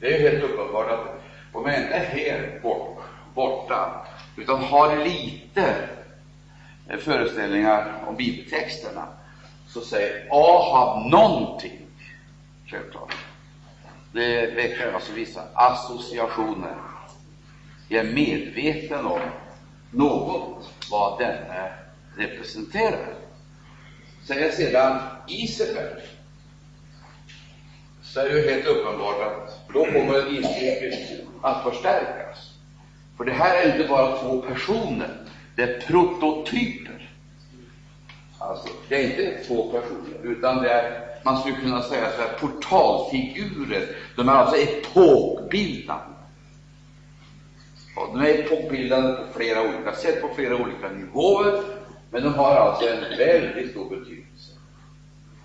Det är helt uppenbart att om jag inte är helt bort, borta, utan har lite föreställningar om bibeltexterna, så säger Ahab någonting, självklart. Det väcker alltså vissa associationer. Jag är medveten om något vad denne representerar. Säger sedan Isabel, så är det ju helt uppenbart att då kommer intrycket att förstärkas. För det här är inte bara två personer, det är prototyper. Alltså, det är inte två personer, utan det är, man skulle kunna säga så här, portalfigurer. De är alltså epokbildande. Och de är epokbildande på flera olika sätt, på flera olika nivåer, men de har alltså en väldigt stor betydelse.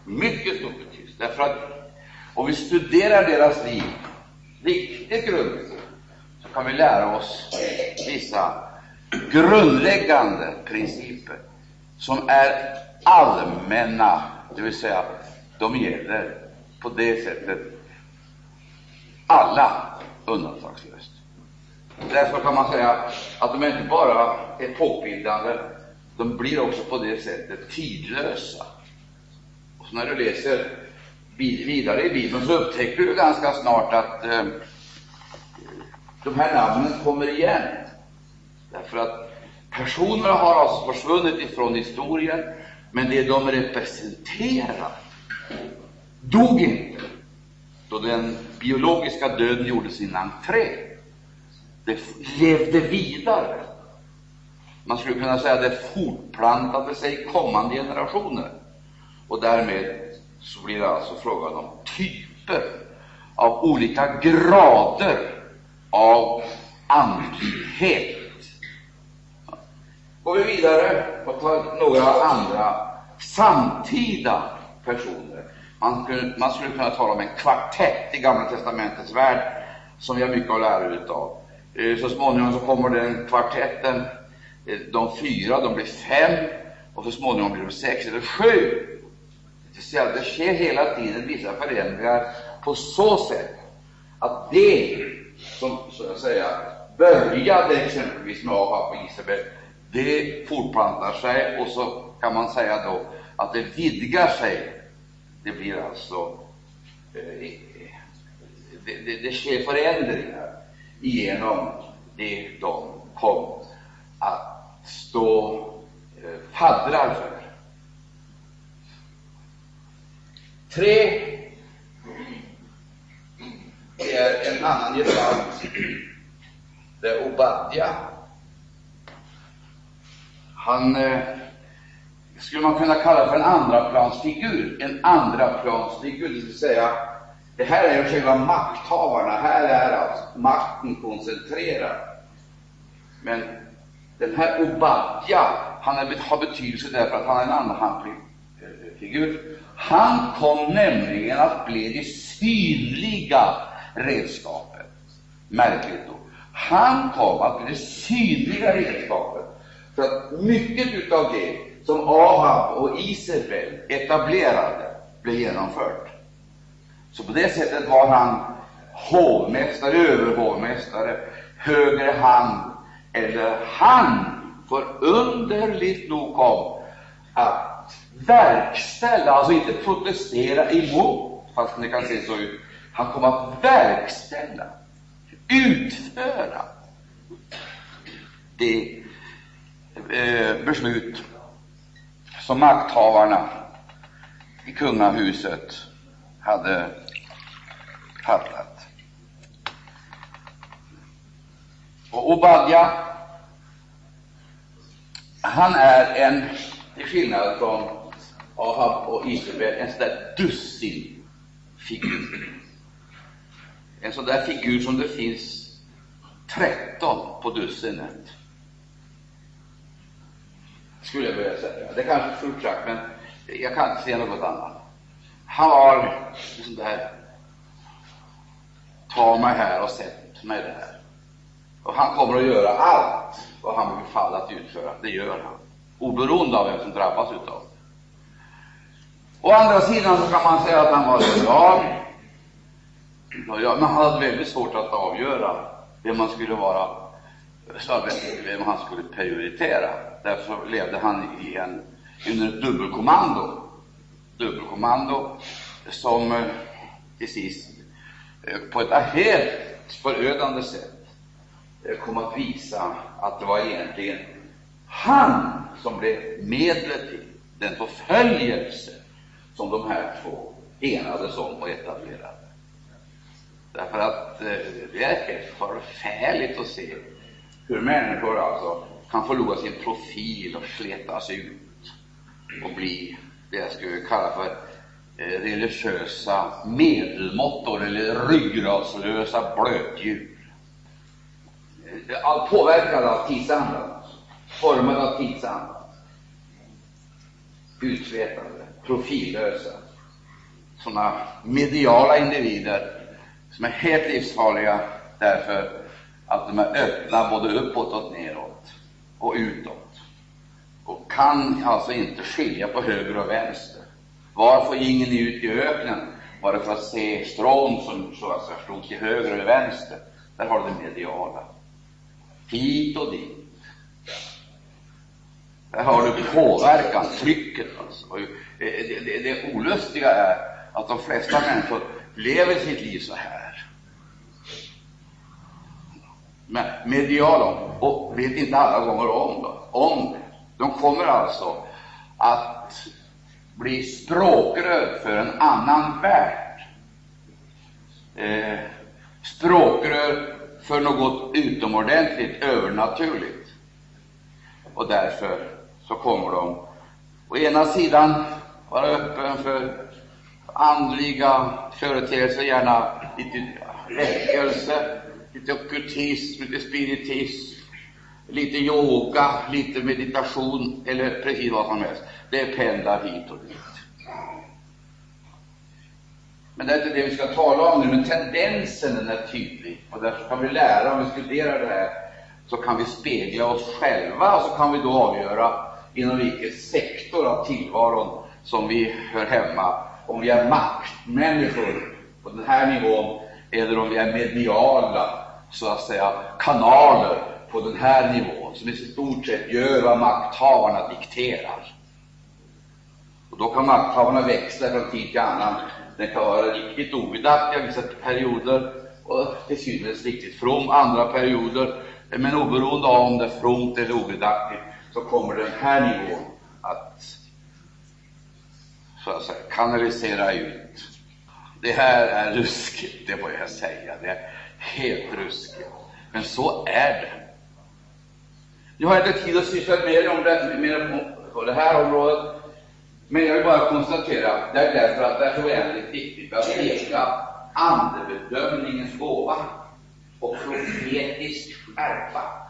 Mycket stor betydelse. Därför att om vi studerar deras liv riktigt grundligt, så kan vi lära oss vissa grundläggande principer som är allmänna, det vill säga de gäller på det sättet alla undantagslöst. Därför kan man säga att de är inte bara epokbildande, de blir också på det sättet tidlösa. Och så när du läser vidare i Bibeln så upptäcker du ganska snart att eh, de här namnen kommer igen. Därför att personerna har alltså försvunnit ifrån historien, men det de representerar dog inte då den biologiska döden gjorde sin entré. Det levde vidare. Man skulle kunna säga att det fortplantade sig i kommande generationer. Och därmed så blir det alltså frågan om typer av olika grader av andlighet. Går vi vidare och tar några andra samtida personer. Man skulle, man skulle kunna tala om en kvartett i Gamla testamentets värld som vi har mycket att lära utav. Eh, så småningom så kommer den kvartetten, eh, de fyra, de blir fem, och så småningom blir de sex eller sju. Det sker hela tiden vissa förändringar på så sätt att det som så att säga började exempelvis med Ahab och Isabel, det fortplantar sig och så kan man säga då att det vidgar sig. Det blir alltså eh, eh, det, det, det sker förändringar genom det de kom att stå eh, faddrar för. Tre det är en annan gestalt. Det är Obadja. Han eh, skulle man kunna kalla för en andraplansfigur. En andraplansfigur, det vill säga, det här är ju själva makthavarna. Här är alltså makten koncentrerad. Men den här Obadja, han är, har betydelse därför att han är en andrahandsfigur. Han kom nämligen att bli det synliga redskapet. Märkligt då. Han kom att bli det synliga redskapet för att mycket utav det som Ahab och Isabel etablerade blev genomfört. Så på det sättet var han hovmästare, överhovmästare, högre hand, eller han, för underligt nog kom att verkställa, alltså inte protestera emot, fast det kan se så ut. Han kommer att verkställa, utföra det eh, beslut som makthavarna i kungahuset hade fattat. Och Obadja, han är en, till skillnad från Ahab och Isabel en sån där dussinfigur. En sån där figur som det finns 13 på dussinet. Skulle jag vilja säga. Det är kanske sagt, men jag kan inte säga något annat. Han var en sån där ta mig här och sätt mig där. Och han kommer att göra allt vad han blir att utföra. Det gör han, oberoende av vem som drabbas utav det. Å andra sidan så kan man säga att han var lojal. Ja, men han hade väldigt svårt att avgöra vem man skulle vara, vem han skulle prioritera. Därför levde han i en, under ett dubbelkommando. Dubbelkommando som eh, till sist eh, på ett helt förödande sätt eh, kom att visa att det var egentligen han som blev medlet till den förföljelse som de här två enades om och etablerade. Därför att eh, det är helt förfärligt att se hur människor alltså kan förlora sin profil och slätas ut och bli det jag skulle kalla för eh, religiösa medelmåttor eller ryggradslösa blötdjur. Eh, Allt påverkade av tidsandan, formade av tidsandan. Utslätade, profillösa, sådana mediala individer som är helt livsfarliga därför att de är öppna både uppåt och neråt och utåt och kan alltså inte skilja på höger och vänster. Varför gick ni ut i öknen? Var det för att se strån som så att säga slog till höger eller vänster? Där har du det mediala. Hit och dit. Där har du påverkan, trycket alltså. Det, det, det olustiga är att de flesta människor lever sitt liv så här. Men mediala, och vet inte alla gånger om, då, om det. De kommer alltså att bli språkrör för en annan värld. Eh, språkrör för något utomordentligt övernaturligt. Och därför så kommer de å ena sidan vara öppen för andliga företeelser, gärna lite väckelse, lite okkultism, lite spiritism, lite yoga, lite meditation eller precis vad som helst. Det pendlar hit och dit. Men det är inte det vi ska tala om nu, men tendensen är tydlig och därför kan vi lära, om vi studerar det här, så kan vi spegla oss själva och så kan vi då avgöra inom vilken sektor av tillvaron som vi hör hemma om vi är maktmänniskor på den här nivån eller om vi är mediala, så att säga, kanaler på den här nivån, som i stort sett gör vad makthavarna dikterar. Och då kan makthavarna växla från tid till annan. Den kan vara riktigt ogudaktiga vissa perioder och till synes riktigt from andra perioder. Men oberoende av om det är fromt eller ogudaktigt så kommer den här nivån att så att säga, kanalisera ut. Det här är ruskigt, det får jag säga. Det är helt ruskigt. Men så är det. Nu har jag inte tid att syssla mer om det, mer på det här området, men jag vill bara konstatera, det är därför att det är så oändligt viktigt att leka andebedömningens gåva och profetisk skärpa.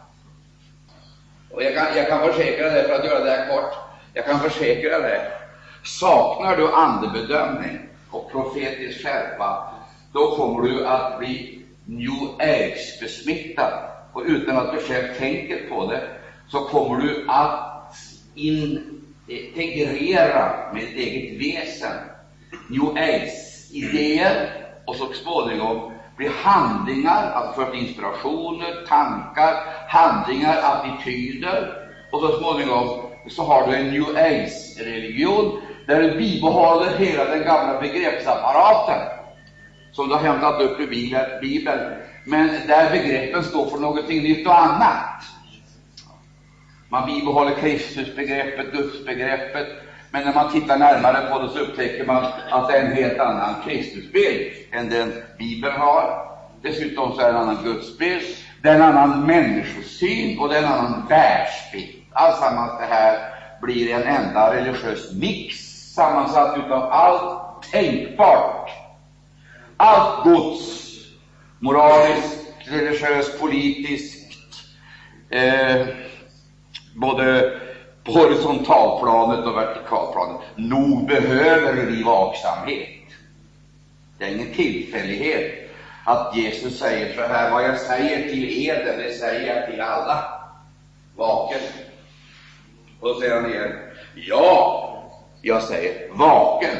Och jag kan, jag kan försäkra dig, för att göra det här kort, jag kan försäkra dig Saknar du andebedömning och profetisk skärpa, då kommer du att bli new age-besmittad. Och utan att du själv tänker på det, så kommer du att integrera med ditt eget väsen new age-idéer och så småningom blir handlingar, alltså för inspirationer, tankar, handlingar, attityder, och så småningom så har du en new age-religion där du bibehåller hela den gamla begreppsapparaten som du har hämtat upp i Bibeln, men där begreppen står för någonting nytt och annat. Man bibehåller Kristusbegreppet, Gudsbegreppet, men när man tittar närmare på det så upptäcker man att det är en helt annan Kristusbild än den Bibeln har. Dessutom så är det en annan Gudsbild, det är en annan människosyn och det är en annan världsbild. Alltsammans det här blir en enda religiös mix sammansatt utav allt tänkbart, allt gods, moraliskt, religiöst, politiskt, eh, både på horisontalplanet och vertikalplanet. Nog behöver vi vaksamhet. Det är ingen tillfällighet att Jesus säger så här, vad jag säger till er, det säger jag till alla. Vaken. Och då säger han igen, ja, jag säger vaken.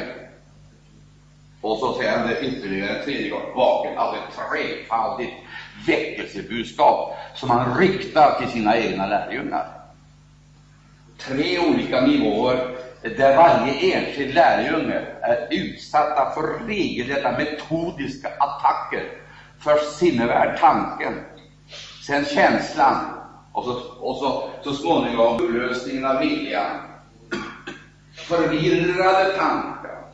Och så säger han det ytterligare en tredje gång, vaken, alltså ett trefaldigt väckelsebudskap som han riktar till sina egna lärjungar. Tre olika nivåer där varje enskild lärjunge är utsatta för regelrätta metodiska attacker. Först sinnevärd, tanken, sen känslan och så, och så, så småningom upplösningen av viljan. Förvirrade tankar,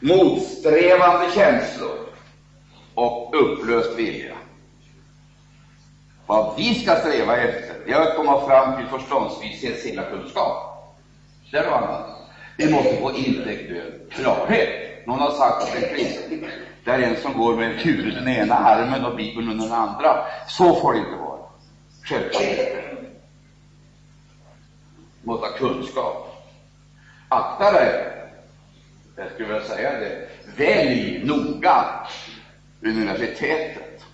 motsträvande känslor och upplöst vilja. Vad vi ska sträva efter, det är att komma fram till förståndsvishet, hela kunskap. Det är annat. Vi måste få intellektuell klarhet. Någon har sagt att en kristen det är en som går med huvudet i den ena armen och Bibeln under den andra. Så får det inte vara. Självklart måste ha kunskap. Akta dig, jag skulle vilja säga det, välj noga universitetet,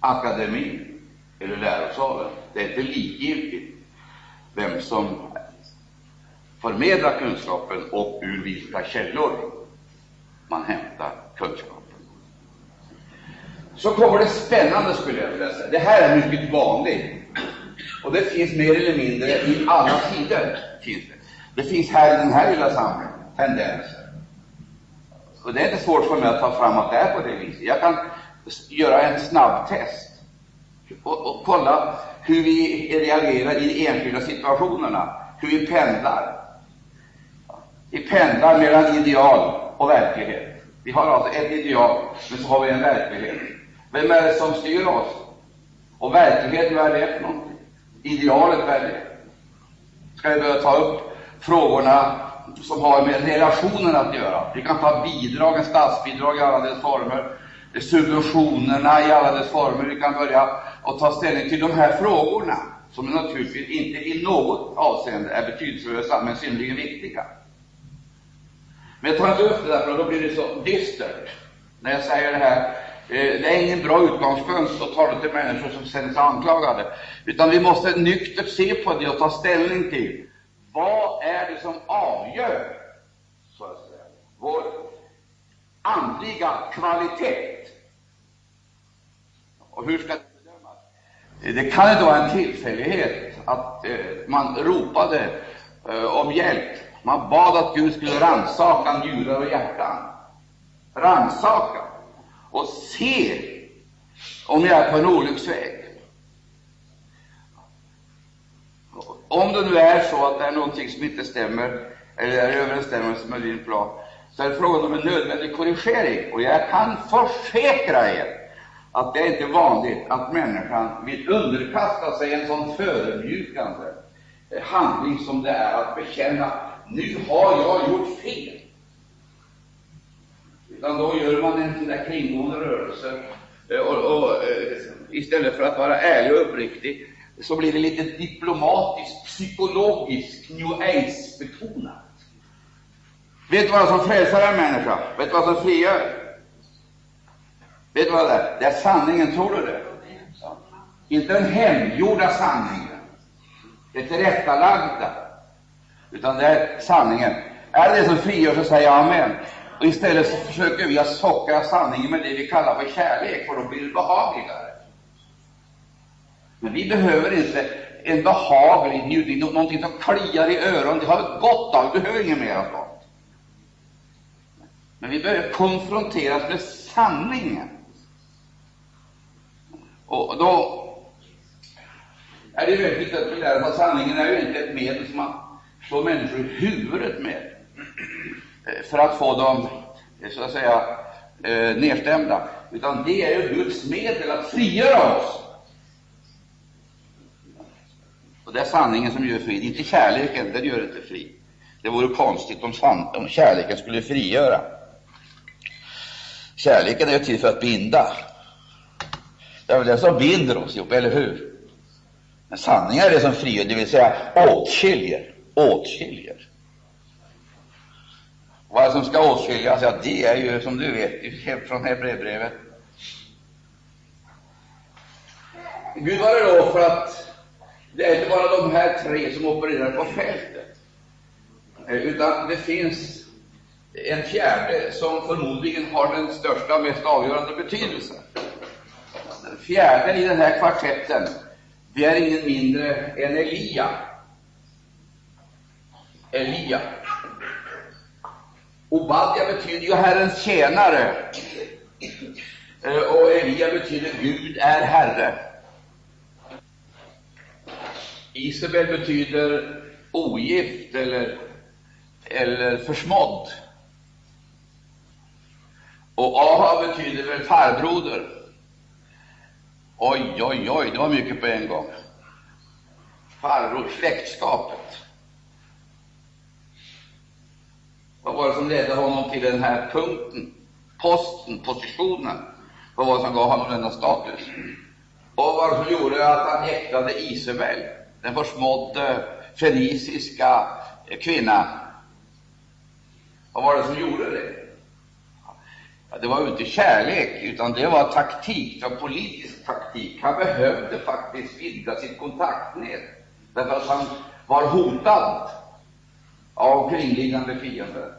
akademin eller lärosalen. Det är inte likgiltigt vem som förmedlar kunskapen och ur vilka källor man hämtar kunskapen. Så kommer det spännande, skulle jag vilja säga. Det här är mycket vanligt, och det finns mer eller mindre i alla tider. Finns det. det finns här i den här lilla samhället tendenser. Och det är inte svårt för mig att ta fram att det är på det viset. Jag kan göra en snabbtest och, och kolla hur vi reagerar i de enskilda situationerna, hur vi pendlar. Vi pendlar mellan ideal och verklighet. Vi har alltså ett ideal, men så har vi en verklighet. Vem är det som styr oss? Och verkligheten, vad är det för någonting? Idealet, vad är det? Ska vi börja ta upp frågorna som har med relationen att göra? Vi kan ta bidragen, statsbidrag i alla dess former, subventionerna i alla dess former. Vi kan börja och ta ställning till de här frågorna, som naturligtvis inte i något avseende är betydelselösa, men synnerligen viktiga. Men jag tar inte upp det där, för då blir det så dystert när jag säger det här. Eh, det är ingen bra utgångspunkt att tala till människor som känner sig anklagade, utan vi måste nyktert se på det och ta ställning till vad är det som avgör så att säga, vår andliga kvalitet. Och hur ska det bedömas? Eh, det kan inte vara en tillfällighet att eh, man ropade om hjälp man bad att Gud skulle rannsaka njurar och hjärtan. Rannsaka och se om jag är på en olycksväg. Om det nu är så att det är någonting som inte stämmer, eller är i överensstämmelse med din plan, så är det frågan om en nödvändig korrigering. Och jag kan försäkra er att det är inte vanligt att människan vill underkasta sig en sån förödmjukande handling som det är att bekänna nu har jag gjort fel. Utan då gör man en sån där kringgående rörelse eh, och, och, eh, istället för att vara ärlig och uppriktig så blir det lite diplomatiskt, psykologiskt, new age-betonat. Vet du vad som frälsar en människa? Vet du vad som frigör? Vet du vad det är? Det är sanningen, tror du det? Inte den hemgjorda sanningen, det tillrättalagda, utan det är sanningen. Är det det som frigör så säger jag amen. Och istället så försöker vi att sockra sanningen med det vi kallar för kärlek, för då blir det behagligare. Men vi behöver inte en behaglig njutning, någonting som kliar i öronen. Det har vi gott av, vi behöver inget mer av sånt. Men vi behöver konfronteras med sanningen. Och då är det väldigt viktigt att vi lär oss att sanningen är ju inte ett medel som man slår människor i huvudet med Eh, för att få dem, eh, så att säga, eh, nedstämda, utan det är ju Guds medel att frigöra oss. Och det är sanningen som gör fri, inte kärleken, den gör inte fri. Det vore konstigt om, om kärleken skulle frigöra. Kärleken är ju till för att binda. Det är väl det som binder oss ihop, eller hur? Men sanningen är det som frigör, det vill säga åtskiljer åtskiljer. Vad som ska åtskiljas, ja, det är ju som du vet från Hebreerbrevet. Gud var det då för att det är inte bara de här tre som opererar på fältet, eh, utan det finns en fjärde som förmodligen har den största och mest avgörande betydelsen. Den fjärde i den här kvartetten, det är ingen mindre än Elia. Elia. Obadja betyder ju Herrens tjänare, eh, och Elia betyder Gud är Herre. Isabel betyder ogift eller, eller försmådd. Och Aha betyder väl farbroder. Oj, oj, oj, det var mycket på en gång. Farbror, släktskapet. Vad var det som ledde honom till den här punkten, posten, positionen? Vad var det som gav honom denna status? Och vad var det som gjorde att han häktade Isabel, den försmådde feniciska kvinnan? Vad var det som gjorde det? Ja, det var ju inte kärlek, utan det var taktik, det var politisk taktik. Han behövde faktiskt vidga sitt kontaktnät, därför att han var hotad av kringliggande fiender.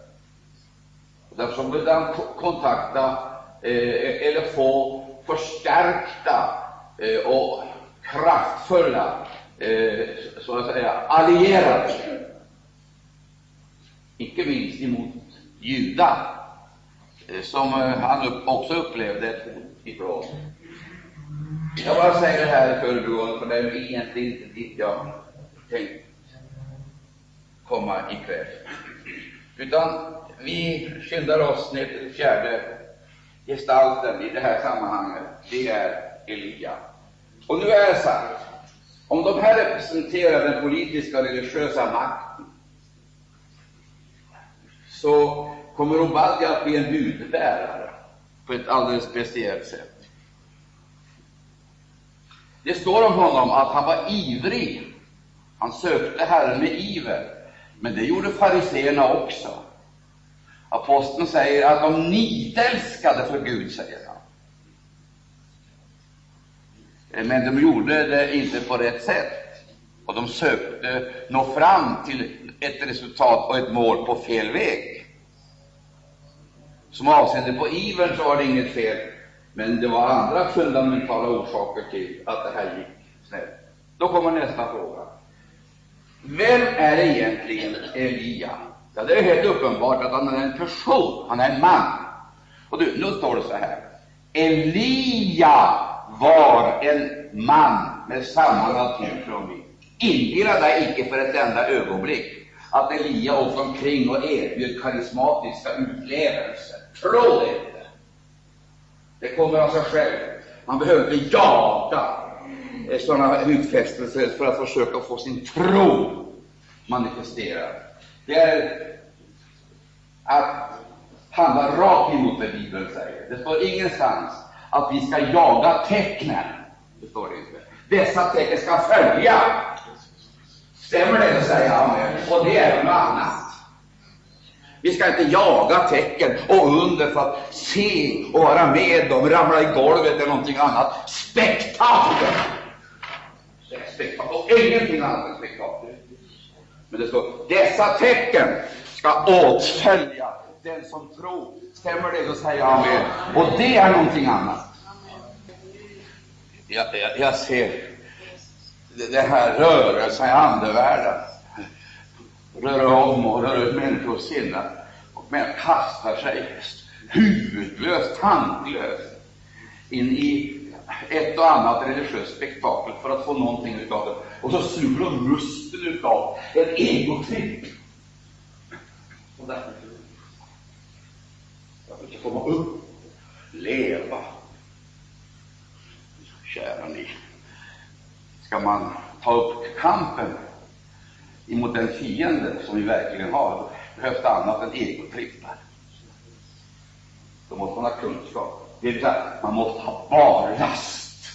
Därför så han kontakta eh, e- eller få förstärkta eh, och kraftfulla eh, så att säga, allierade, icke minst emot judar Eh, som eh, han upp, också upplevde ett hot ifrån. Jag bara säger det här i förbigående, för det är egentligen inte dit jag tänkt komma ikväll. Utan vi skyndar oss ner till fjärde gestalten i det här sammanhanget. Det är Elia. Och nu är det sagt, om de här representerar den politiska och religiösa makten, så kommer Obadja att bli en budbärare på ett alldeles speciellt sätt. Det står om honom att han var ivrig. Han sökte Herren med iver. Men det gjorde fariseerna också. Aposteln säger att de nitälskade för Gud, säger han. Men de gjorde det inte på rätt sätt, och de sökte nå fram till ett resultat och ett mål på fel väg. Som avseende på ivern så var det inget fel, men det var andra fundamentala orsaker till att det här gick snett. Då kommer nästa fråga. Vem är egentligen Elia? Ja, det är helt uppenbart att han är en person, han är en man. Och du, nu står det så här. Elia var en man med samma natur som vi. Inbilla dig icke för ett enda ögonblick att Elia åkte omkring och erbjöd karismatiska utlevelser. Tro det inte. Det kommer av sig själv. Man behöver inte jaga Eh, sådana utfästelser för att försöka få sin tro manifesterad. Det är att handla rakt emot vad Bibeln säger. Det står ingenstans att vi ska jaga tecknen. Det står det inte. Dessa tecken ska följa. Stämmer det, säger han, och det är något annat. Vi ska inte jaga tecken och under för att se och vara med dem, ramla i golvet eller någonting annat. Spektakel! Spektakel, och ingenting annat än spektakel. Men det står dessa tecken ska åtfölja den som tror. Stämmer det, då säger han amen. Och det är någonting annat. Jag, jag, jag ser den här rörelsen i andevärlden röra om och röra ut människors sinnen. Och människor kastar sig huvudlöst, tandlöst, in i ett och annat religiöst spektakel för att få någonting utav det. Och så suger de musten utav en egotripp. Och därför Jag inte komma upp, leva? Kära ni, ska man ta upp kampen emot den fiende som vi verkligen har, behövs det annat än egotrippar. Då måste man ha kunskap. Det vill säga, man måste ha barlast.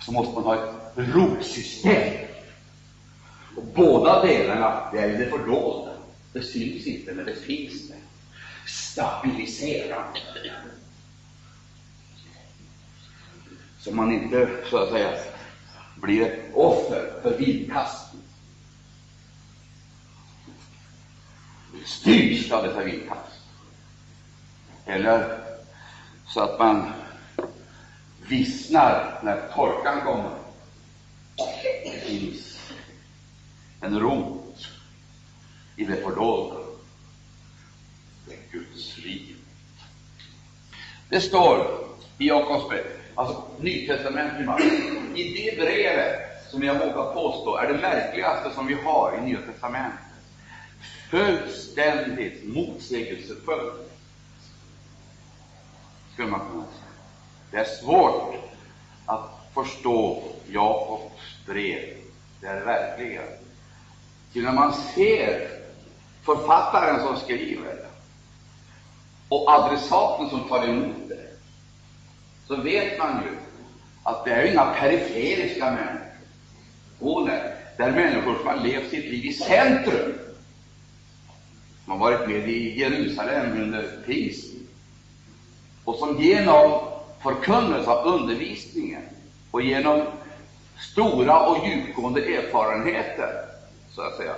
Så måste man ha ett rotsystem. Och båda delarna, det är det fördolda. Det syns inte, men det finns där. Stabiliserande. Så man inte, så att säga, blir ett offer för vindkasten. styrs av dessa vindkast. Eller så att man vissnar när torkan kommer. Det finns en rot i det fördolda. Det är Guds liv. Det står i Jakobs brev, alltså Nytestamentet, i det brevet som jag vågar påstå är det märkligaste som vi har i Nya testamentet. Fullständigt motsägelsefullt, skulle man kunna säga. Det är svårt att förstå Jakobs brev. Det är det verkligen. Ty när man ser författaren som skriver och adressaten som tar emot det, så vet man ju att det är inga periferiska människor. Det är människor som har levt sitt liv i centrum, som har varit med i Jerusalem under pingst och som genom förkunnelse av undervisningen och genom stora och djupgående erfarenheter, så att säga,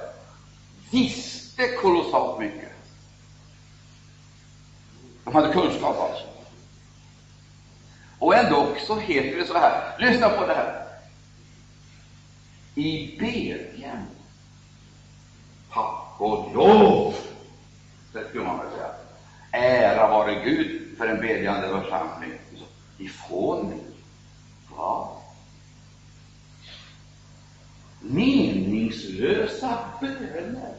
visste kolossalt mycket. De hade kunskap alltså. Och ändå så heter det så här, lyssna på det här. I bedjan, tack och lov, det skulle man väl säga. Ära vare Gud för en bedjande församling. Ifrån vad? Meningslösa böner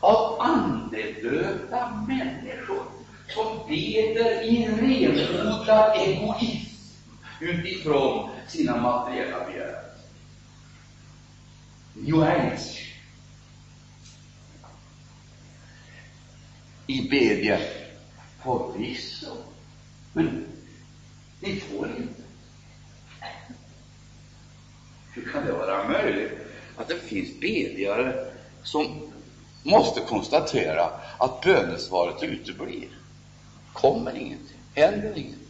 av andedöda människor som beder i renodlad egoism utifrån sina materiella begär. New Age. I bedjan förvisso, men ni får inte. Hur kan det vara möjligt att det finns bedjare som måste konstatera att bönesvaret uteblir? Kommer ingenting, händer ingenting.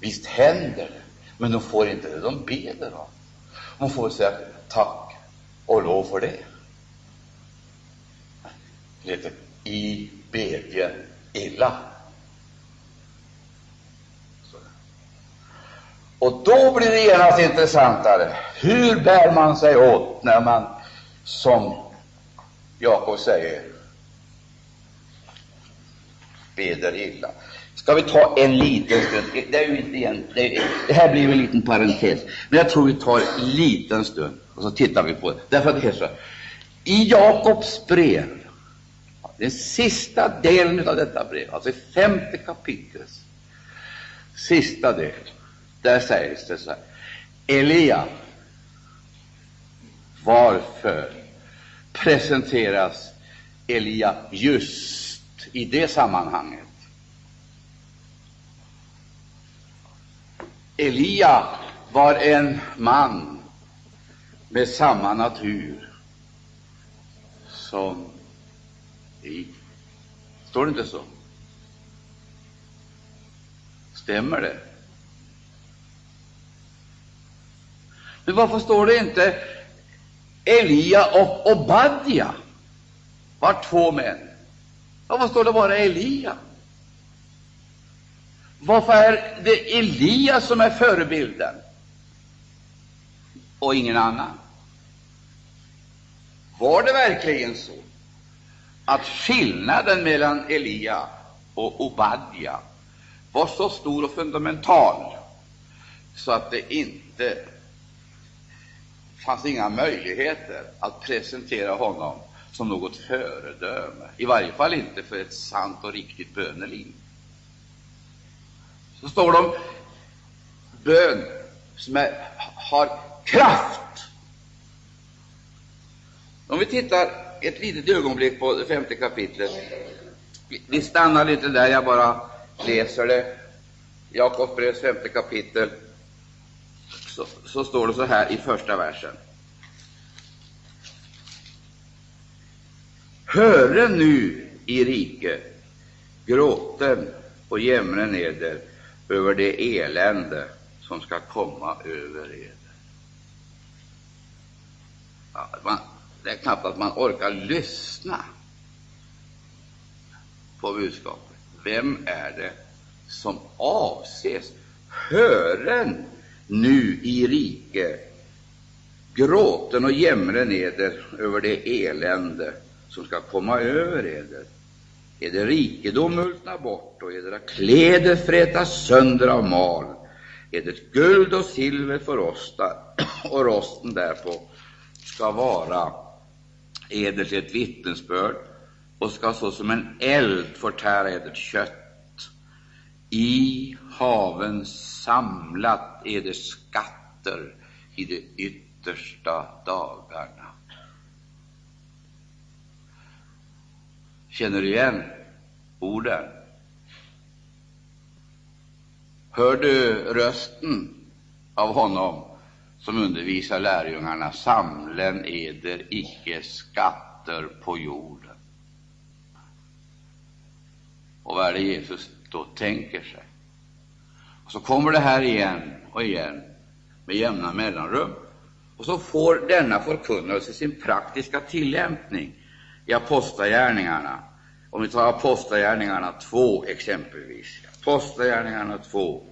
Visst händer det, men de får inte det de beder om. De får säga tack och lov för det. Det heter i bedjen, illa. Och då blir det genast intressantare. Hur bär man sig åt när man, som Jakob säger, beder illa? Ska vi ta en liten stund? Det, är ju inte en, det, det här blir en liten parentes, men jag tror vi tar en liten stund och så tittar vi på det. Därför att det är så I Jakobs brev, den sista delen av detta brev, alltså i femte kapitlets sista del, där sägs det så här. Elia, varför presenteras Elia just i det sammanhanget? Elia var en man med samma natur som vi. Står det inte så? Stämmer det? Men varför står det inte Elia och Obadja var två män? Varför står det bara Elia? Varför är det Elia som är förebilden och ingen annan? Var det verkligen så att skillnaden mellan Elia och Obadja var så stor och fundamental så att det inte fanns inga möjligheter att presentera honom som något föredöme, i varje fall inte för ett sant och riktigt böneliv. Så står det om bön som är, har kraft. Om vi tittar ett litet ögonblick på det femte kapitlet. Vi stannar lite där, jag bara läser det. Jakobs brevs femte kapitel så, så står det så här i första versen. Höre nu i rike gråten och jämren eder över det elände som ska komma över eder. Ja, man, det är knappt att man orkar lyssna på budskapet. Vem är det som avses? Hören nu i rike, gråten och jämren eder över det elände som ska komma över eder. Eder rikedom multna bort och edra kläder frätas sönder av mal. Edert guld och silver förrosta och rosten därpå ska vara eder ett vittnesbörd och ska såsom en eld förtära edert kött. I haven samlat eder skatter i de yttersta dagarna. Känner du igen orden? Hör du rösten av honom som undervisar lärjungarna? Samlen eder icke skatter på jorden. Och vad är det Jesus då tänker sig? Så kommer det här igen och igen med jämna mellanrum. Och så får denna förkunnelse sin praktiska tillämpning i Apostlagärningarna. Om vi tar Apostlagärningarna 2 exempelvis. Apostlagärningarna 2,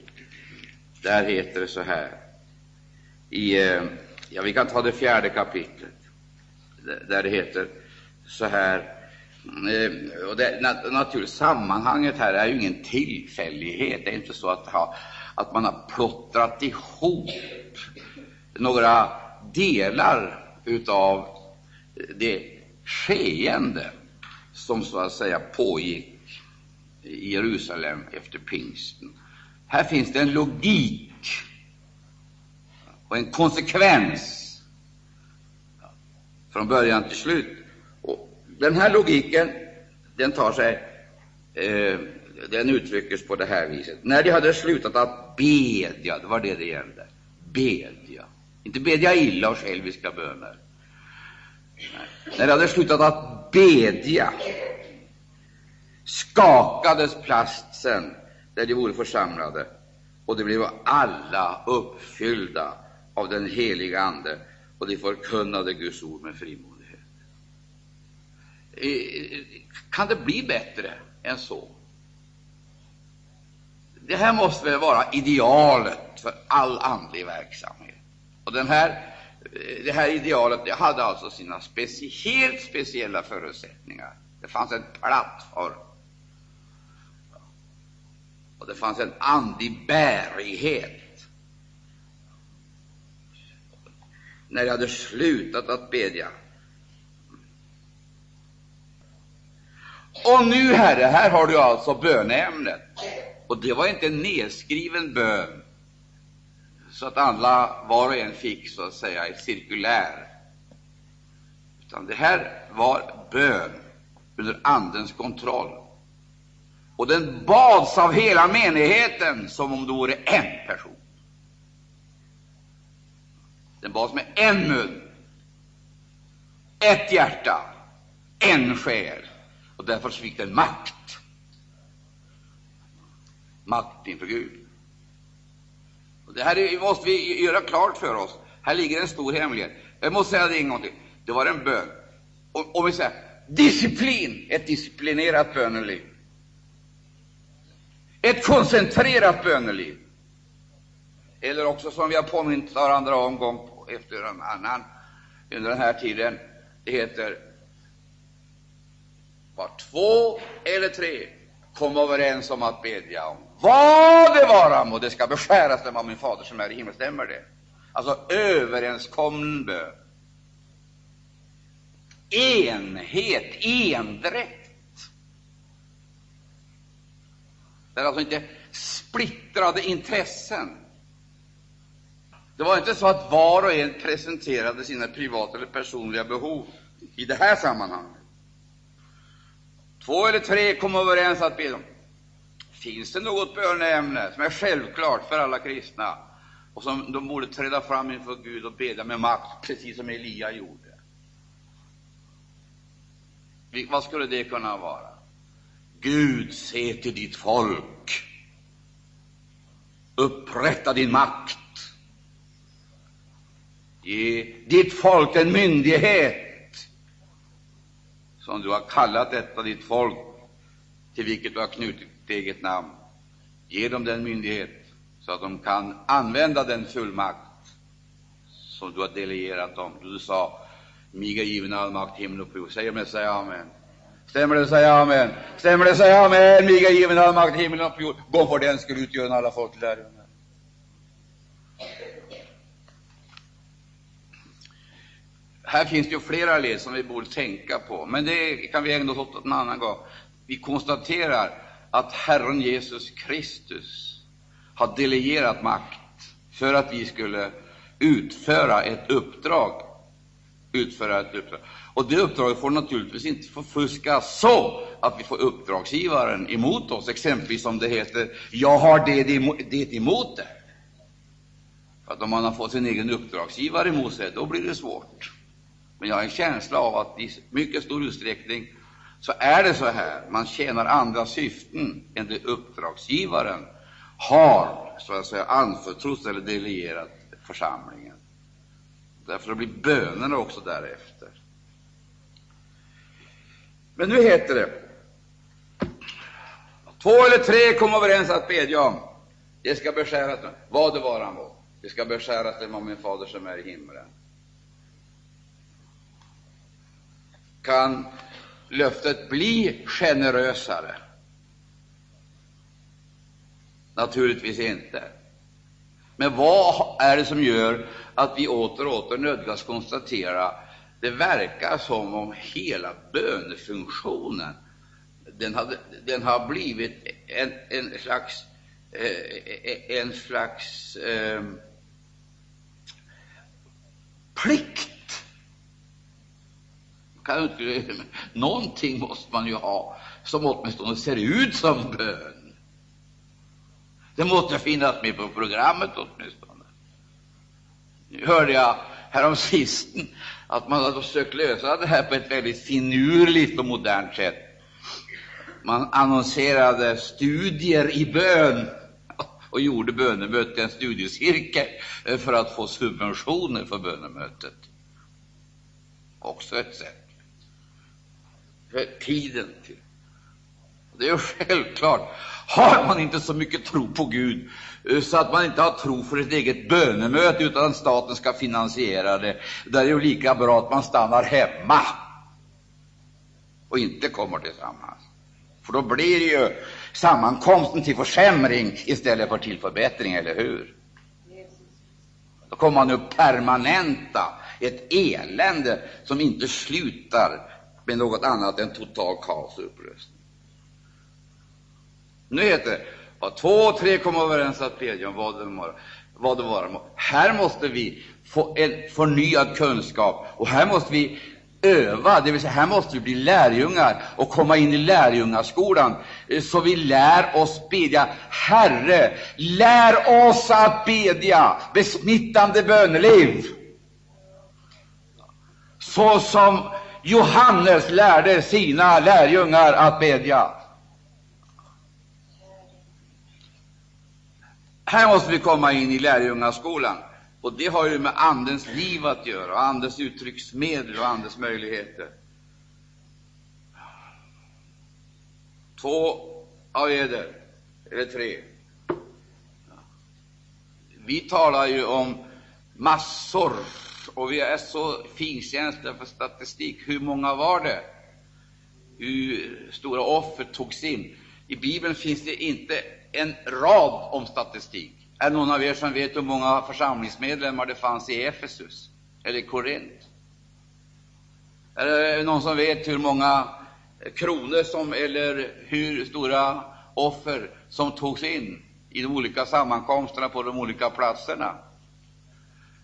där heter det så här. I, eh, ja, vi kan ta det fjärde kapitlet, där det heter så här. Eh, och det, naturligtvis, sammanhanget här är ju ingen tillfällighet. Det är inte så att, att man har plottrat ihop några delar utav det skeende som så att säga pågick i Jerusalem efter pingsten. Här finns det en logik och en konsekvens från början till slut. Den här logiken den tar sig eh, den uttryckes på det här viset. När de hade slutat att bedja, det var det det gällde, bedja, inte bedja illa och själviska böner, när de hade slutat att bedja skakades platsen där de vore församlade, och de blev alla uppfyllda av den heliga Ande, och de förkunnade Guds ord med frimod. Eh, kan det bli bättre än så? Det här måste väl vara idealet för all andlig verksamhet. Och den här eh, det här idealet det hade alltså sina speci helt speciella förutsättningar. Det fanns en plattform. Och det fanns en andlig bärighet. När jag hade slutat att bedja. Och nu, Herre, här har du alltså böneämnet. Och det var inte en nedskriven bön så att alla, var och en, fick så att säga ett cirkulär. Utan det här var bön under Andens kontroll. Och den bads av hela menigheten som om det vore en person. Den bads med en mun, ett hjärta, en själ, och därför fick den makt. Makt inför Gud. Och det här måste vi göra klart för oss. Här ligger en stor hemlighet. Jag måste säga det en gång till. Det var en bön. Och, och vi säger disciplin, ett disciplinerat böneliv. Ett koncentrerat böneliv. Eller också, som vi har påmint varandra om gång efter en annan under den här tiden, det heter var två eller tre kom överens om att bedja om vad det vara må, det ska beskäras dem av min fader som är i himlen. Stämmer det? Alltså överenskommen bön. Enhet, endräkt. Det är alltså inte splittrade intressen. Det var inte så att var och en presenterade sina privata eller personliga behov i det här sammanhanget. Två eller tre kom överens att be dem. Finns det något böneämne som är självklart för alla kristna och som de borde träda fram inför Gud och bedja med makt, precis som Elia gjorde? Vad skulle det kunna vara? Gud, se till ditt folk. Upprätta din makt. Ge ditt folk en myndighet som du har kallat detta ditt folk till vilket du har knutit ditt eget namn. Ge dem den myndighet så att de kan använda den fullmakt som du har delegerat dem. Du sa, mig är given all makt himmel och på jord. Säger det, säg amen. Stämmer det, säg amen. Stämmer det, säg amen. Mig är given all makt himmel och på jord. Gå för den skulle utgöra alla folk till lärjungar. Här finns det ju flera led som vi borde tänka på, men det kan vi ägna oss åt en annan gång. Vi konstaterar att Herren Jesus Kristus har delegerat makt för att vi skulle utföra ett uppdrag. Utföra ett uppdrag. Och det uppdraget får naturligtvis inte förfuskas så att vi får uppdragsgivaren emot oss, exempelvis om det heter ”jag har det, det emot dig”. För att om man har fått sin egen uppdragsgivare emot sig, då blir det svårt. Men jag har en känsla av att i mycket stor utsträckning så är det så här. Man tjänar andra syften än det uppdragsgivaren har så att säga anförtrott eller delegerat församlingen. Därför blir bönerna också därefter. Men nu heter det Två eller tre kom överens att bedja om. Det ska beskäras, vad det vara må. Det ska beskäras dem av min fader som är i himlen. Kan löftet bli generösare? Naturligtvis inte. Men vad är det som gör att vi åter och åter nödgas konstatera det verkar som om hela bönefunktionen den, hade, den har blivit en, en slags, eh, en slags eh, plikt kan inte, någonting måste man ju ha som åtminstone ser ut som bön. Det måste finnas med på programmet åtminstone. Nu hörde jag häromsisten att man hade försökt lösa det här på ett väldigt finurligt och modernt sätt. Man annonserade studier i bön och gjorde bönemötet till en studiecirkel för att få subventioner för bönemötet. Också ett sätt tiden till. Det är ju självklart. Har man inte så mycket tro på Gud eh, så att man inte har tro för ett eget bönemöte utan att staten ska finansiera det, då är det ju lika bra att man stannar hemma och inte kommer tillsammans. För då blir det ju sammankomsten till försämring istället för till förbättring, eller hur? Då kommer man att permanenta ett elände som inte slutar med något annat än total kaos och upplösning. Nu heter det att två, och tre kommer överens att bedja om vad det var. Vad det var. Här måste vi få en förnyad kunskap, och här måste vi öva, det vill säga här måste vi bli lärjungar och komma in i lärjungaskolan, eh, så vi lär oss bedja. Herre, lär oss att bedja besmittande böneliv, så som Johannes lärde sina lärjungar att bedja. Här måste vi komma in i lärjungaskolan, och det har ju med Andens liv att göra, och Andens uttrycksmedel och Andens möjligheter. Två av eder, eller tre. Vi talar ju om massor och vi är så finkänsliga för statistik. Hur många var det? Hur stora offer togs in? I Bibeln finns det inte en rad om statistik. Är det någon av er som vet hur många församlingsmedlemmar det fanns i Efesus eller Korint? Är det någon som vet hur många kronor som, eller hur stora offer som togs in i de olika sammankomsterna på de olika platserna?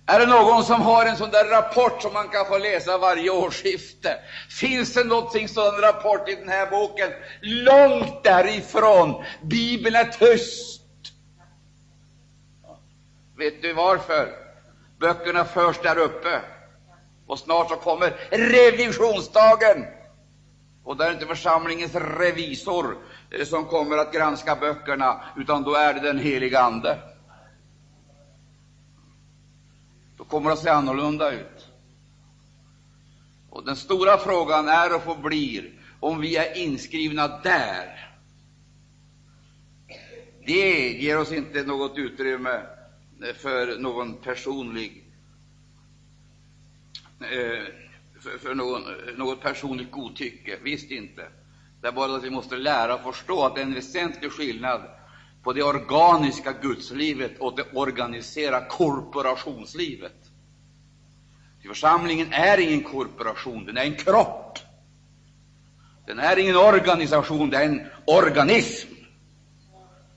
Är det någon som har en sån där rapport som man kan få läsa varje årsskifte? Finns det någonting sån rapport i den här boken? Långt därifrån. Bibeln är tyst. Vet du varför? Böckerna förs där uppe. Och snart så kommer revisionsdagen. Och då är det inte församlingens revisor som kommer att granska böckerna, utan då är det den heliga Ande kommer att se annorlunda ut. Och Den stora frågan är och förblir om vi är inskrivna där det ger oss inte något utrymme för någon personlig eh, för, för någon, något personligt godtycke. Visst inte. Det är bara att vi måste lära och förstå att det är en väsentlig skillnad på det organiska gudslivet och det organiserade korporationslivet. Församlingen är ingen korporation, den är en kropp. Den är ingen organisation, den är en organism.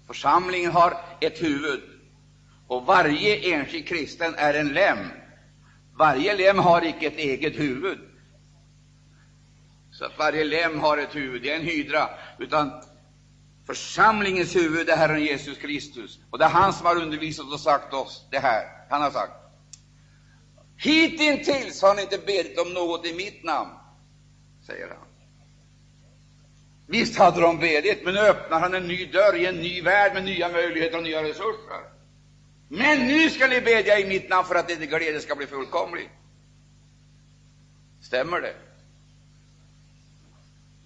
Församlingen har ett huvud, och varje enskild kristen är en lem. Varje lem har icke ett eget huvud, så att varje lem har ett huvud. Det är en hydra, utan församlingens huvud är Herren Jesus Kristus. Och det är han som har undervisat och sagt oss det här. Han har sagt Hittills har ni inte bedit om något i mitt namn, säger han. Visst hade de bedit, men nu öppnar han en ny dörr i en ny värld med nya möjligheter och nya resurser. Men nu ska ni bedja i mitt namn för att er glädje ska bli fullkomlig. Stämmer det?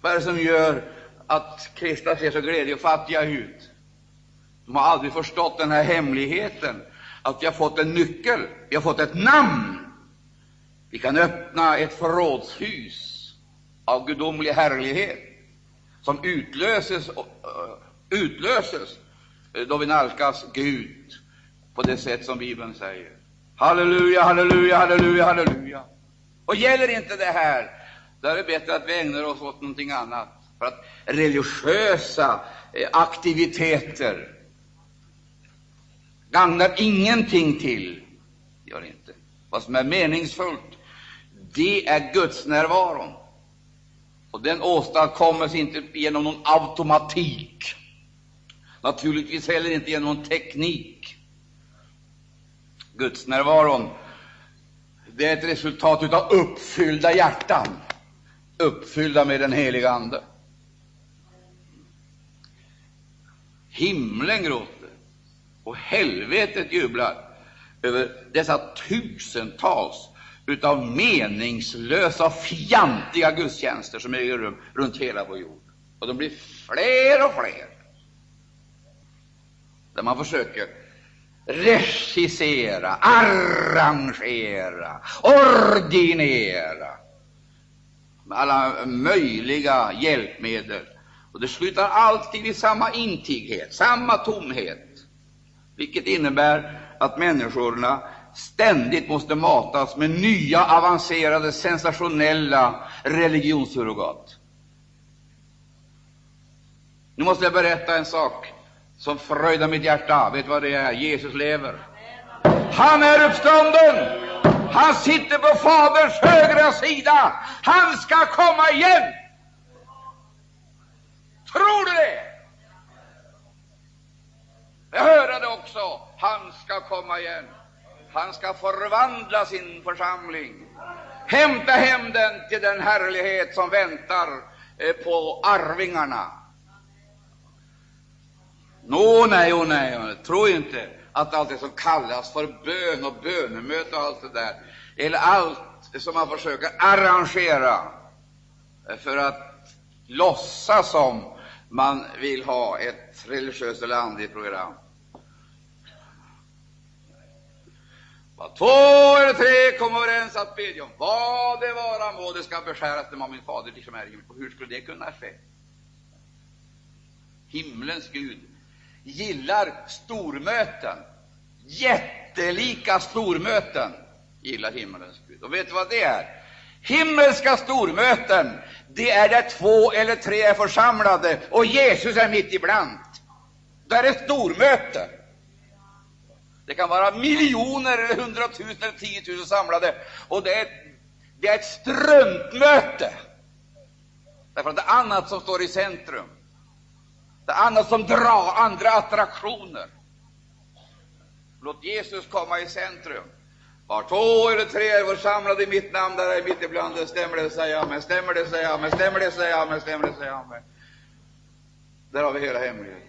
Vad är det som gör att kristna ser så glädjefattiga ut? De har aldrig förstått den här hemligheten, att vi har fått en nyckel, vi har fått ett namn. Vi kan öppna ett förrådshus av gudomlig härlighet som utlöses, utlöses då vi nalkas Gud på det sätt som Bibeln säger. Halleluja, halleluja, halleluja, halleluja. Och gäller inte det här, då är det bättre att vi ägnar oss åt någonting annat. För att religiösa eh, aktiviteter gagnar ingenting till. Gör inte. Vad som är meningsfullt, det är Guds närvaron. Och den åstadkommes inte genom någon automatik, naturligtvis heller inte genom någon teknik. Gudsnärvaron det är ett resultat av uppfyllda hjärtan, uppfyllda med den heliga Ande. Himlen gråter och helvetet jublar över dessa tusentals utav meningslösa, och fjantiga gudstjänster som äger rum runt hela vår jord. Och de blir fler och fler, där man försöker regissera, arrangera, ordinera med alla möjliga hjälpmedel. Och det slutar alltid i samma intighet, samma tomhet, vilket innebär att människorna ständigt måste matas med nya avancerade, sensationella religionssurrogat. Nu måste jag berätta en sak som fröjdar mitt hjärta. Vet vad det är? Jesus lever. Han är uppstånden! Han sitter på Faderns högra sida. Han ska komma igen! Tror du det? Jag hörde också. Han ska komma igen. Han ska förvandla sin församling, hämta hem den till den härlighet som väntar eh, på arvingarna. Nå, nej, och nej, tro inte att allt det som kallas för bön och bönemöte och allt det där, eller allt som man försöker arrangera eh, för att låtsas som man vill ha ett religiöst eller andligt program. Vad två eller tre kommer överens att bedja om vad det vara må, det ska beskäras dem av min fader liksom är i himlen. Hur skulle det kunna ske? Himlens Gud gillar stormöten, jättelika stormöten gillar himlens Gud. Och vet du vad det är? Himmelska stormöten, det är där två eller tre är församlade och Jesus är mitt ibland. Där är ett stormöte. Det kan vara miljoner, eller hundratusen eller tiotusen samlade, och det är, det är ett struntmöte. Därför att det är annat som står i centrum. Det är annat som drar, andra attraktioner. Låt Jesus komma i centrum. Var två eller tre är samlade i mitt namn, där är mitt ibland det. Stämmer det, säger jag, men stämmer det, säger jag, men stämmer det, säger jag, men stämmer det, säger jag, men. Där har vi hela hemligheten.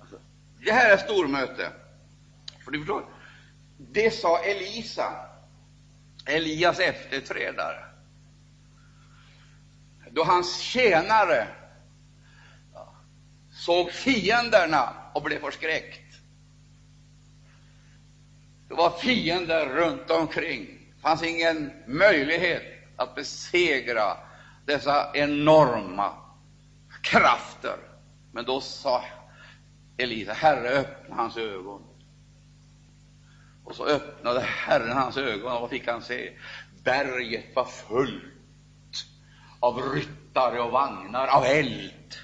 Alltså, det här är stormöte. För du förstår, det sa Elisa, Elias efterträdare då hans tjänare såg fienderna och blev förskräckt. Det var fiender runt omkring. Det fanns ingen möjlighet att besegra dessa enorma krafter. Men då sa Elisa, Herre, öppna hans ögon. Och så öppnade Herren hans ögon, och vad fick han se? Berget var fullt av ryttare och vagnar av eld.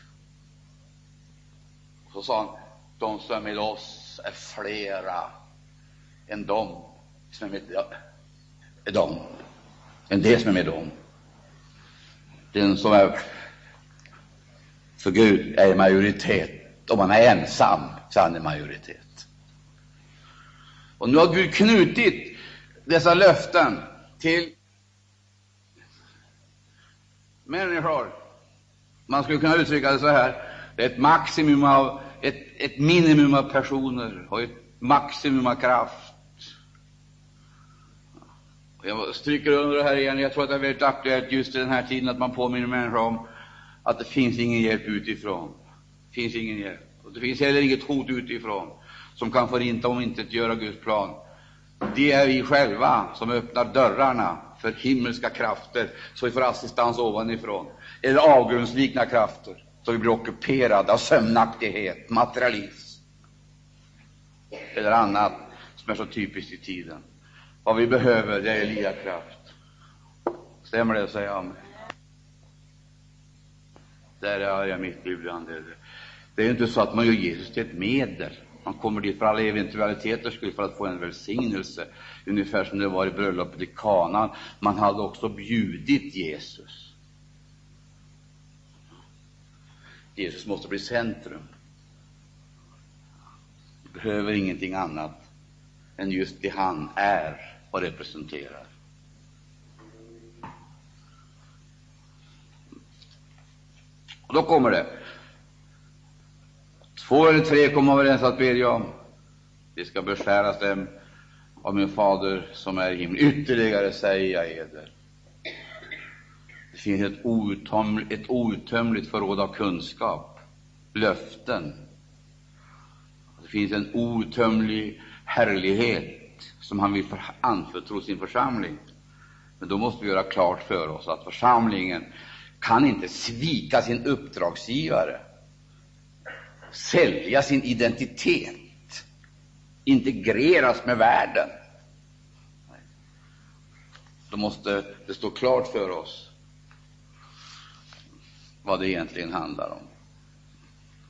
Och så sa han, de som är med oss är flera än de som är med dem, än det som är med dem. Den som är för Gud är i majoritet. Om man är ensam så är han i majoritet. Och nu har Gud knutit dessa löften till människor. Man skulle kunna uttrycka det så här. Det är ett maximum av, ett, ett minimum av personer och ett maximum av kraft. Jag stryker under det här igen. Jag tror att det är väldigt aktuellt just i den här tiden att man påminner människor om att det finns ingen hjälp utifrån. Det finns ingen hjälp. Och det finns heller inget hot utifrån som kan förinta om inte göra Guds plan. Det är vi själva som öppnar dörrarna för himmelska krafter, så vi får assistans ovanifrån, eller avgrundslikna krafter, så vi blir ockuperade av sömnaktighet, materialism eller annat som är så typiskt i tiden. Vad vi behöver, det är Eliakraft. Stämmer det? Säg amen. Där är jag mitt ibland. Det är inte så att man gör Jesus till ett medel. Man kommer dit för alla eventualiteters skull, för att få en välsignelse, ungefär som det var i bröllopet i Kana. Man hade också bjudit Jesus. Jesus måste bli centrum. Vi behöver ingenting annat än just det han är och representerar. Och då kommer det. Två eller tre kommer överens att bedja om. Det ska beskäras dem av min fader som är i himlen. Ytterligare säger jag eder. Det finns ett outtömligt, ett outtömligt förråd av kunskap, löften. Det finns en outtömlig härlighet som han vill anförtro sin församling. Men då måste vi göra klart för oss att församlingen kan inte svika sin uppdragsgivare, sälja sin identitet, integreras med världen. Då måste det stå klart för oss vad det egentligen handlar om.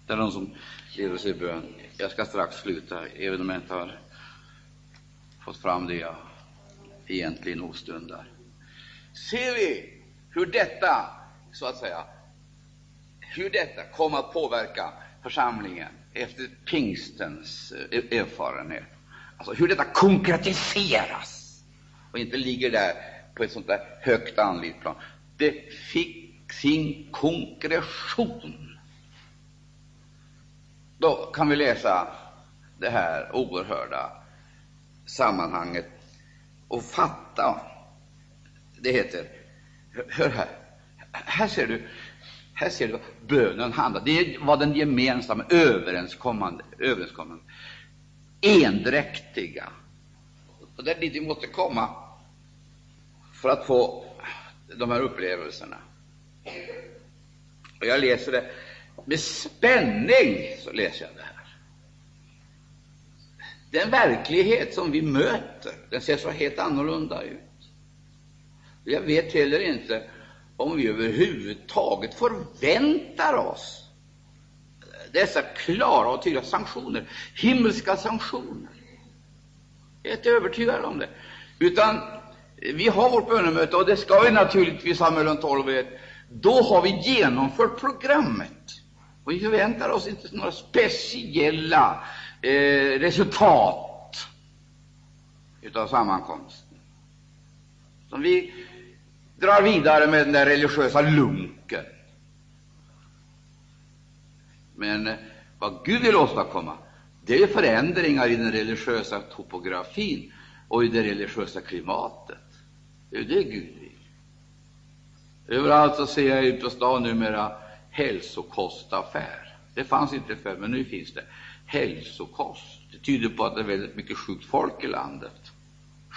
Det är någon som leder sig bön. Jag ska strax sluta, även om jag inte har fått fram det jag egentligen åstundar. Ser vi hur detta så att säga, hur detta kom att påverka församlingen efter pingstens eh, erfarenhet. Alltså hur detta konkretiseras och inte ligger där på ett sånt där högt andligt plan. Det fick sin konkretion. Då kan vi läsa det här oerhörda sammanhanget och fatta. Det heter, hör här, här ser du här ser du vad bönen handlar Det var den gemensamma, överenskommande, överenskommande endräktiga. Och det är dit vi måste komma för att få de här upplevelserna. Och jag läser det med spänning. så läser jag det här. Den verklighet som vi möter, den ser så helt annorlunda ut. Jag vet heller inte om vi överhuvudtaget förväntar oss dessa klara och tydliga sanktioner, himmelska sanktioner. Jag är inte övertygad om det. Utan vi har vårt bönemöte, och det ska vi naturligtvis ha mellan 12 och 1. Då har vi genomfört programmet. Och vi förväntar oss inte några speciella eh, resultat av sammankomsten. Som vi drar vidare med den där religiösa lunken. Men eh, vad Gud vill åstadkomma, det är förändringar i den religiösa topografin och i det religiösa klimatet. Det är det Gud vill. Överallt så ser jag ut på stan numera hälsokostaffär. Det fanns inte förr, men nu finns det. Hälsokost. Det tyder på att det är väldigt mycket sjukt folk i landet.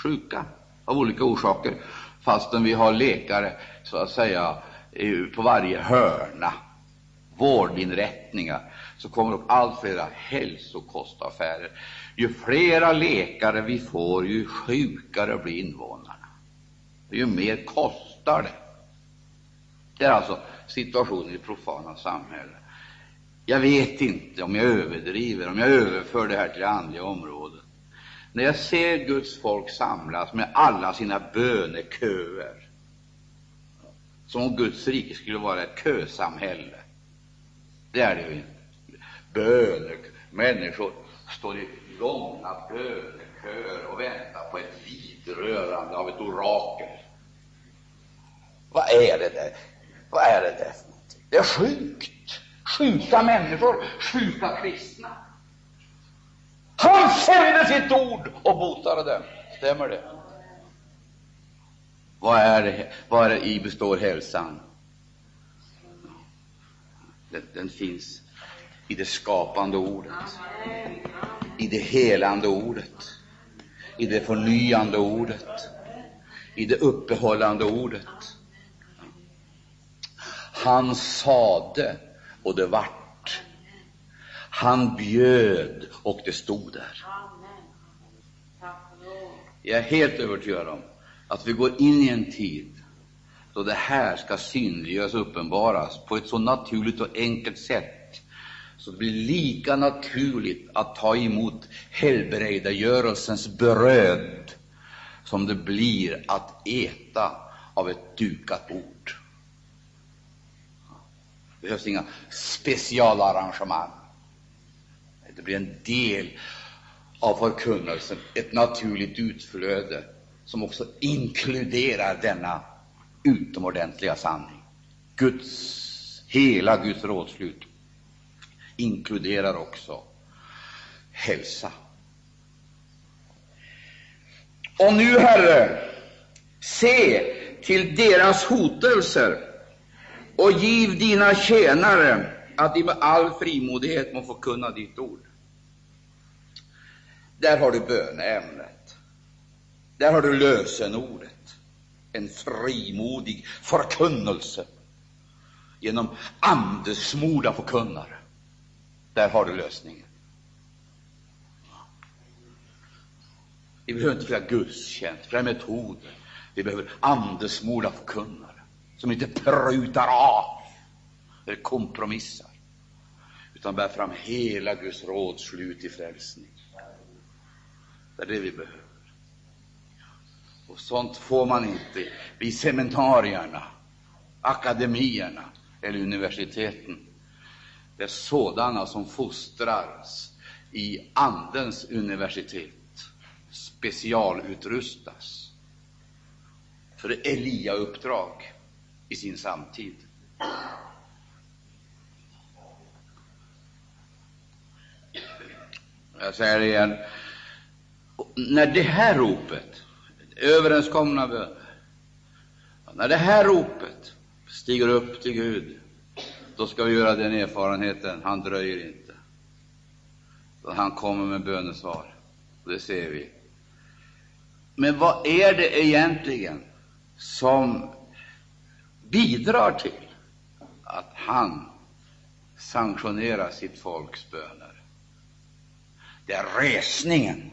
Sjuka av olika orsaker, fastän vi har läkare så att säga på varje hörna, vårdinrättningar, så kommer upp allt flera hälsokostaffärer. Ju flera läkare vi får, ju sjukare blir invånarna. Ju mer kostar det. Det är alltså situationen i det profana samhället. Jag vet inte om jag överdriver, om jag överför det här till det andliga området. När jag ser Guds folk samlas med alla sina böneköer, som om Guds rike skulle vara ett kösamhälle. Det är det ju inte. Böner, människor står i långa böneköer och väntar på ett vidrörande av ett orakel. Vad är det där? Vad är det där för någonting? Det är sjukt. Sjuka människor, sjuka kristna. Han sände sitt ord och botade dem. Stämmer det? Vad är vad är i består hälsan? Den, den finns i det skapande ordet, i det helande ordet, i det förnyande ordet, i det uppehållande ordet. Han sade och det vart. Han bjöd och det stod där. Jag är helt övertygad om att vi går in i en tid då det här ska synliggöras och uppenbaras på ett så naturligt och enkelt sätt så det blir lika naturligt att ta emot helbrägdagörelsens bröd som det blir att äta av ett dukat bord. Det behövs inga specialarrangemang. Det blir en del av förkunnelsen, ett naturligt utflöde som också inkluderar denna utomordentliga sanning. Guds, hela Guds rådslut inkluderar också hälsa. Och nu, Herre, se till deras hotelser och giv dina tjänare att de med all frimodighet må förkunna ditt ord. Där har du böneämnet. Där har du lösenordet. En frimodig förkunnelse genom andesmorda förkunnare. Där har du lösningen. Vi behöver inte flera gudstjänst, flera metoder. Vi behöver andesmorda förkunnare som inte prutar av eller kompromissar, utan bär fram hela Guds råd, slut i frälsning. Det är det vi behöver. Och sånt får man inte vid seminarierna, akademierna eller universiteten. Det är sådana som fostras i Andens universitet, specialutrustas för Elia-uppdrag i sin samtid. Jag säger det igen. När det här ropet, överenskomna böner, när det här ropet stiger upp till Gud, då ska vi göra den erfarenheten, han dröjer inte. Han kommer med bönesvar, det ser vi. Men vad är det egentligen som bidrar till att han sanktionerar sitt folks böner. Det är resningen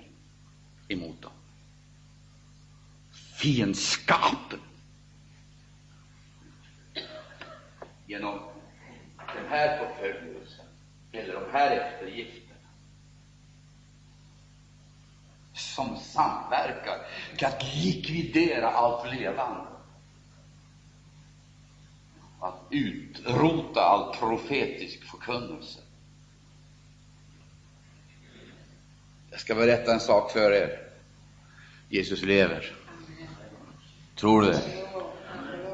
emot dem, fiendskapen. Genom den här förföljelsen eller de här eftergifterna som samverkar till att likvidera allt levande att utrota all profetisk förkunnelse. Jag ska berätta en sak för er. Jesus lever. Tror du det?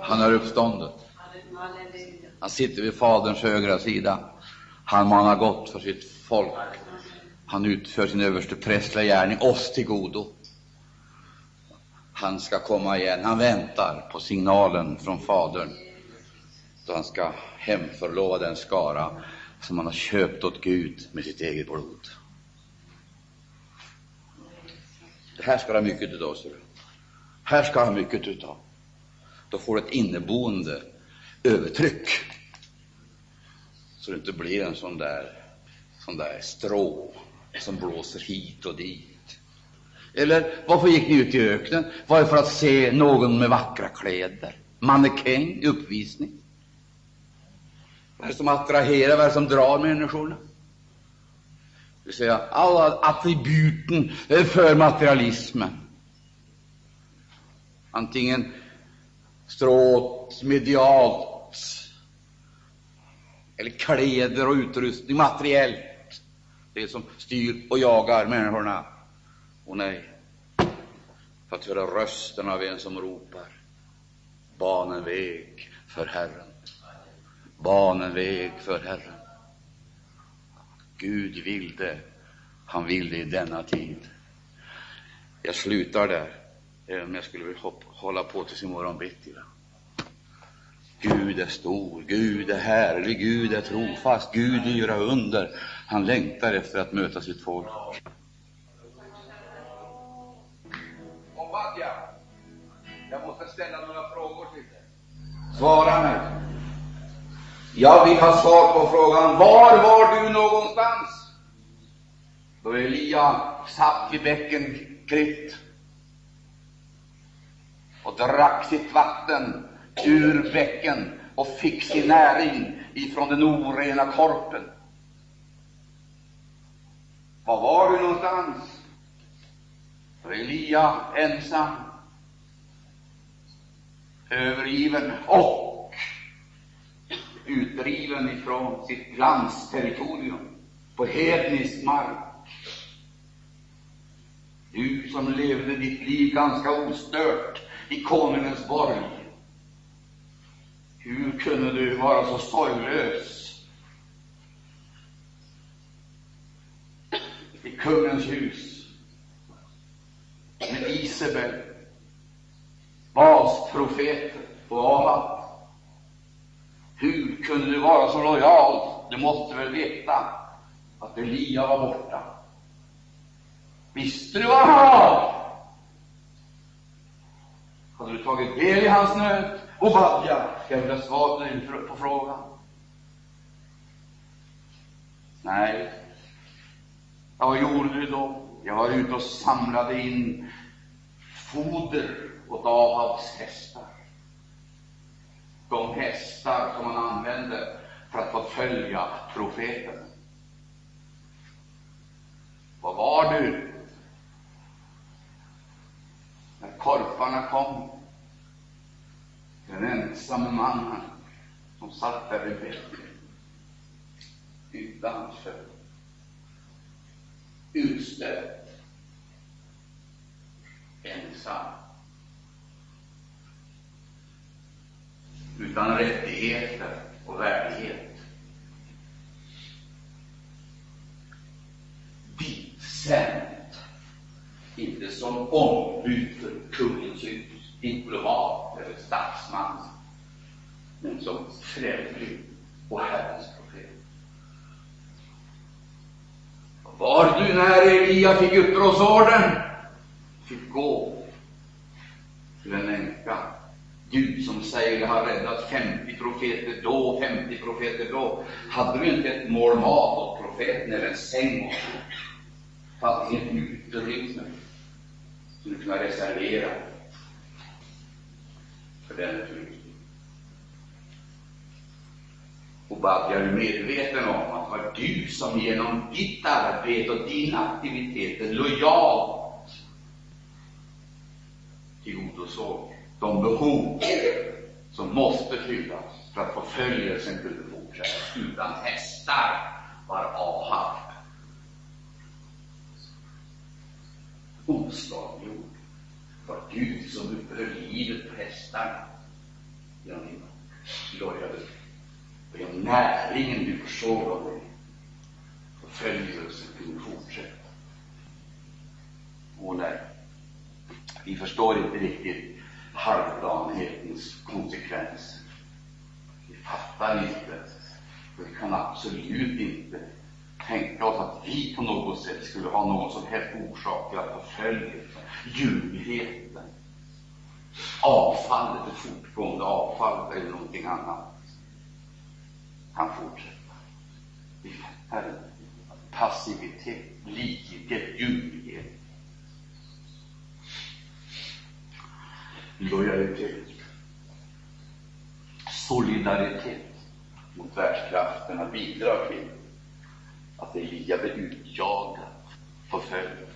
Han är uppståndet. Han sitter vid Faderns högra sida. Han manar gott för sitt folk. Han utför sin överste prästliga gärning oss till godo. Han ska komma igen. Han väntar på signalen från Fadern då han ska hemförlova den skara som han har köpt åt Gud med sitt eget blod. Det här ska du ha mycket utav, ser du. Här ska du ha mycket utav. Då får du ett inneboende övertryck, så det inte blir en sån där, sån där strå som blåser hit och dit. Eller varför gick ni ut i öknen? Var det för att se någon med vackra kläder? Mannekäng, uppvisning? Vad är det som attraherar, vad är det som drar människorna? Det vill säga alla attributen för materialismen. Antingen stråt, medialt, eller kläder och utrustning, materiellt, det som styr och jagar människorna. Och nej, för att höra rösten av en som ropar, Banen väg för Herren, banen väg för Herren. Gud vill det, han vill det i denna tid. Jag slutar där, även om jag skulle vilja hålla på tills imorgon bitti. Gud är stor, Gud är härlig, Gud är trofast, Gud vill göra under. Han längtar efter att möta sitt folk. Jag måste ställa några frågor till dig. Svara mig. Jag vill ha svar på frågan, var var du någonstans då Elia satt vid bäcken Krit och drack sitt vatten ur bäcken och fick sin näring ifrån den orena korpen. Var var du någonstans? Elia ensam, övergiven och utdriven ifrån sitt landsterritorium på hednisk mark. Du som levde ditt liv ganska ostört i konungens borg, hur kunde du vara så sorglös i kungens hus med Isabel, basprofeten, och Ahab? Hur kunde du vara så lojal? Du måste väl veta att Elia var borta. Visste du vad han var? Hade du tagit del i hans nöd? Obadja, jag vill ha svar på frågan. Nej. Ja, vad gjorde du då? Jag var ute och samlade in foder åt Ahabs hästar. De hästar som han använde för att få följa profeten. Vad var du när korparna kom? Den ensamme mannen som satt där vid bäcken utanför, utstött, ensam, utan rättigheter och värdighet. Ditsänd, inte som ombud för kungens hus, diplomat eller statsman, men som främling och Herrens profet. Var du när Elia fick uppdragsorden? Fick gå till en änka. Gud som säger jag har räddat 50 profeter då, 50 profeter då. Hade du inte ett mål mat åt profeten eller en säng åt honom? Fanns inget utrymme som du kunde reservera för den uppgiften. Obadja, är du medveten om att det var du som genom ditt arbete och dina aktiviteter lojalt tillgodosåg de behov som måste fyllas för att förföljelsen kunde fortsätta. Utan hästar var Ahab oskadliggjord. Det var Gud som uppehöll livet på hästarna genom din lojade och genom näringen du försåg av dig. Förföljelsen kunde fortsätta. Åh nej, vi förstår inte riktigt halvdanhetens konsekvenser. Vi fattar inte. Vi kan absolut inte tänka oss att vi på något sätt skulle ha någon som helst orsak till att förföljelsen, ljumheten, avfallet, det fortgående avfallet eller någonting annat. Kan fortsätta. Vi fattar passivitet, likgiltighet, ljumhet, lojalitet, solidaritet mot världskrafterna bidrar till att Elia blir utjagad, förföljd.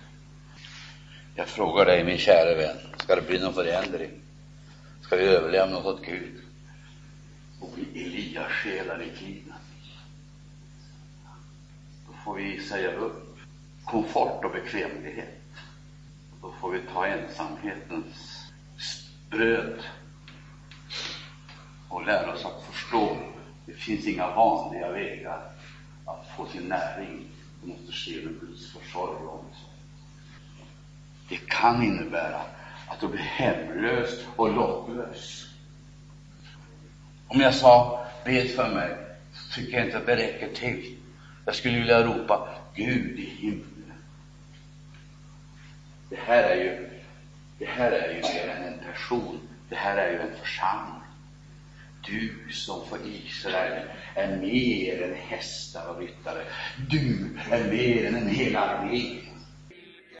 Jag frågar dig, min kära vän, ska det bli någon förändring? Ska vi överlämna oss åt Gud och bli Elia-själar i tiden? Då får vi säga upp komfort och bekvämlighet. Då får vi ta ensamhetens bröd och lära oss att förstå det finns inga vanliga vägar att få sin näring. Det måste ske med Guds försorg och omsorg. Det kan innebära att du blir hemlös och lottlös. Om jag sa bet för mig, så tycker jag inte att det räcker till. Jag skulle vilja ropa Gud i himlen. Det här är ju, det här är ju mer än en person. Det här är ju en församling. Du som för Israel är mer än hästar och ryttare. Du är mer än en hel armé.